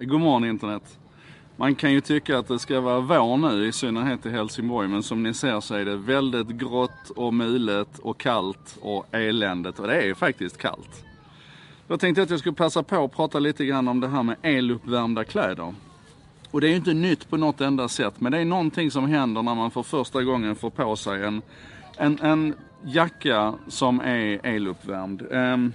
God morgon internet. Man kan ju tycka att det ska vara vår nu, i synnerhet i Helsingborg, men som ni ser så är det väldigt grått och mulet och kallt och eländigt. Och det är ju faktiskt kallt. Jag tänkte att jag skulle passa på att prata lite grann om det här med eluppvärmda kläder. Och det är ju inte nytt på något enda sätt, men det är någonting som händer när man för första gången får på sig en, en, en jacka som är eluppvärmd. Um,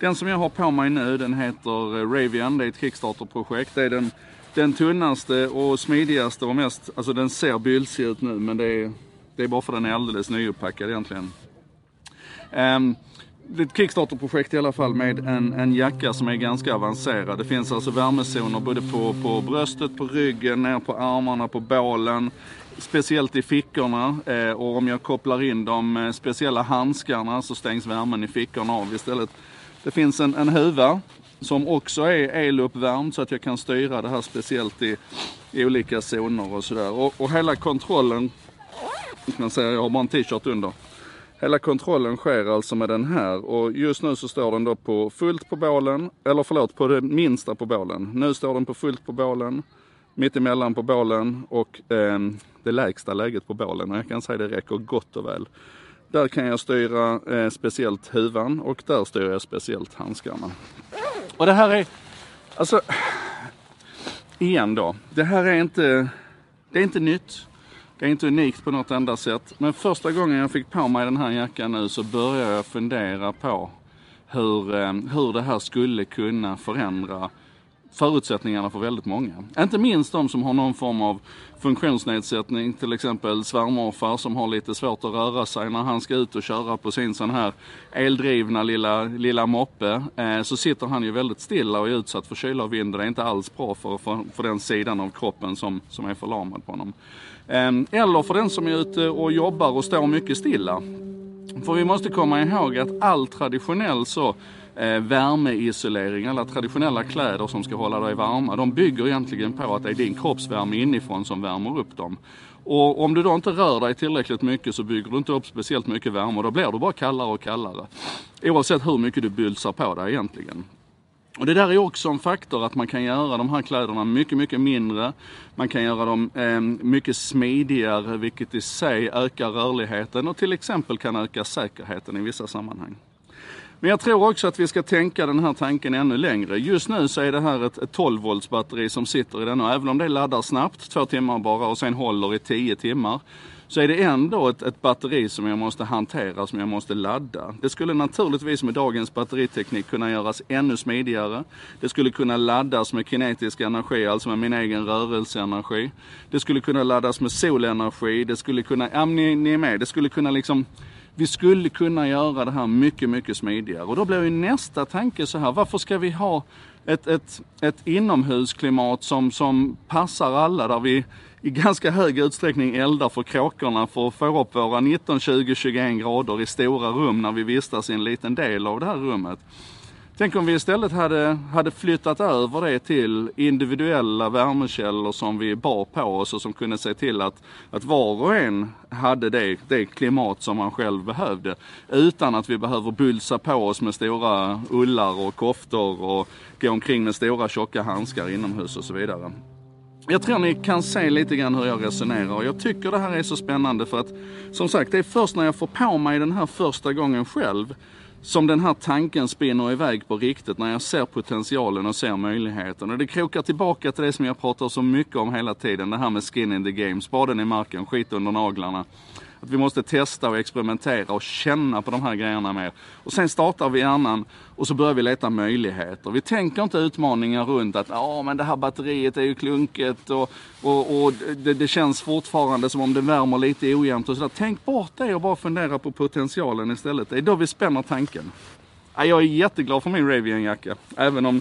den som jag har på mig nu den heter eh, Ravian, det är ett Kickstarter-projekt. Det är den, den tunnaste och smidigaste och mest, alltså den ser bylsig ut nu men det är, det är bara för den är alldeles nyuppackad egentligen. Um, det är ett Kickstarter-projekt i alla fall med en, en jacka som är ganska avancerad. Det finns alltså värmezoner både på, på bröstet, på ryggen, ner på armarna, på bålen. Speciellt i fickorna eh, och om jag kopplar in de eh, speciella handskarna så stängs värmen i fickorna av istället. Det finns en, en huva som också är eluppvärmd så att jag kan styra det här speciellt i, i olika zoner och sådär. Och, och hela kontrollen, man ser jag har bara en t-shirt under. Hela kontrollen sker alltså med den här och just nu så står den då på fullt på bålen, eller förlåt på det minsta på bålen. Nu står den på fullt på bålen, mittemellan på bålen och eh, det lägsta läget på bålen. Och jag kan säga det räcker gott och väl. Där kan jag styra eh, speciellt huvan och där styr jag speciellt handskarna. Och det här är, alltså, igen då. Det här är inte, det är inte nytt. Det är inte unikt på något enda sätt. Men första gången jag fick på mig den här jackan nu så började jag fundera på hur, eh, hur det här skulle kunna förändra förutsättningarna för väldigt många. Inte minst de som har någon form av funktionsnedsättning, till exempel svärmorfar som har lite svårt att röra sig när han ska ut och köra på sin sån här eldrivna lilla, lilla moppe. Eh, så sitter han ju väldigt stilla och är utsatt för kyla och vind och det är inte alls bra för, för, för den sidan av kroppen som, som är förlamad på honom. Eh, eller för den som är ute och jobbar och står mycket stilla. För vi måste komma ihåg att all traditionell så eh, värmeisolering, alla traditionella kläder som ska hålla dig varma, de bygger egentligen på att det är din kroppsvärme inifrån som värmer upp dem. Och om du då inte rör dig tillräckligt mycket så bygger du inte upp speciellt mycket värme och då blir du bara kallare och kallare. Oavsett hur mycket du bylsar på dig egentligen. Och det där är också en faktor att man kan göra de här kläderna mycket, mycket mindre. Man kan göra dem eh, mycket smidigare vilket i sig ökar rörligheten och till exempel kan öka säkerheten i vissa sammanhang. Men jag tror också att vi ska tänka den här tanken ännu längre. Just nu så är det här ett, ett 12 volts batteri som sitter i den och även om det laddar snabbt, två timmar bara och sen håller i 10 timmar så är det ändå ett, ett, batteri som jag måste hantera, som jag måste ladda. Det skulle naturligtvis med dagens batteriteknik kunna göras ännu smidigare. Det skulle kunna laddas med kinetisk energi, alltså med min egen rörelseenergi. Det skulle kunna laddas med solenergi, det skulle kunna, ja ni, ni är med, det skulle kunna liksom vi skulle kunna göra det här mycket, mycket smidigare. Och då blir ju nästa tanke så här, varför ska vi ha ett, ett, ett inomhusklimat som, som passar alla, där vi i ganska hög utsträckning eldar för kråkorna för att få upp våra 19, 20, 21 grader i stora rum när vi vistas i en liten del av det här rummet. Tänk om vi istället hade, hade flyttat över det till individuella värmekällor som vi bar på oss och som kunde se till att, att var och en hade det, det klimat som man själv behövde. Utan att vi behöver bulsa på oss med stora ullar och koftor och gå omkring med stora tjocka handskar inomhus och så vidare. Jag tror ni kan se lite grann hur jag resonerar och jag tycker det här är så spännande för att som sagt det är först när jag får på mig den här första gången själv som den här tanken spinner iväg på riktigt när jag ser potentialen och ser möjligheten. Och det krokar tillbaka till det som jag pratar så mycket om hela tiden. Det här med skin in the game, spaden i marken, skit under naglarna. Att vi måste testa och experimentera och känna på de här grejerna mer. Och sen startar vi hjärnan och så börjar vi leta möjligheter. Vi tänker inte utmaningar runt att ja men det här batteriet är ju klunket och, och, och det, det, känns fortfarande som om det värmer lite ojämnt och sådär. Tänk bort det och bara fundera på potentialen istället. Det är då vi spänner tanken. Jag är jätteglad för min Ravian-jacka. Även om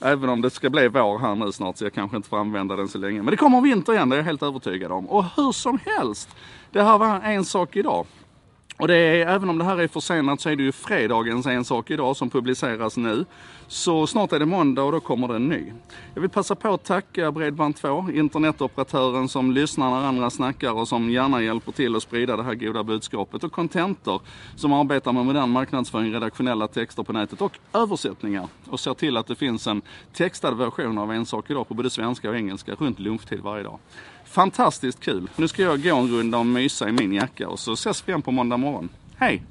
Även om det ska bli vår här nu snart så jag kanske inte får använda den så länge. Men det kommer vinter igen, det är jag helt övertygad om. Och hur som helst, det här var en sak idag. Och det är, även om det här är försenat så är det ju fredagens En sak idag som publiceras nu. Så snart är det måndag och då kommer det en ny. Jag vill passa på att tacka Bredband2, internetoperatören som lyssnar när andra snackar och som gärna hjälper till att sprida det här goda budskapet. Och Contentor som arbetar med modern marknadsföring, redaktionella texter på nätet och översättningar. Och ser till att det finns en textad version av En sak idag på både svenska och engelska runt lunchtid varje dag. Fantastiskt kul! Nu ska jag gå en runda och mysa i min jacka och så ses vi igen på måndag morgon. Hej!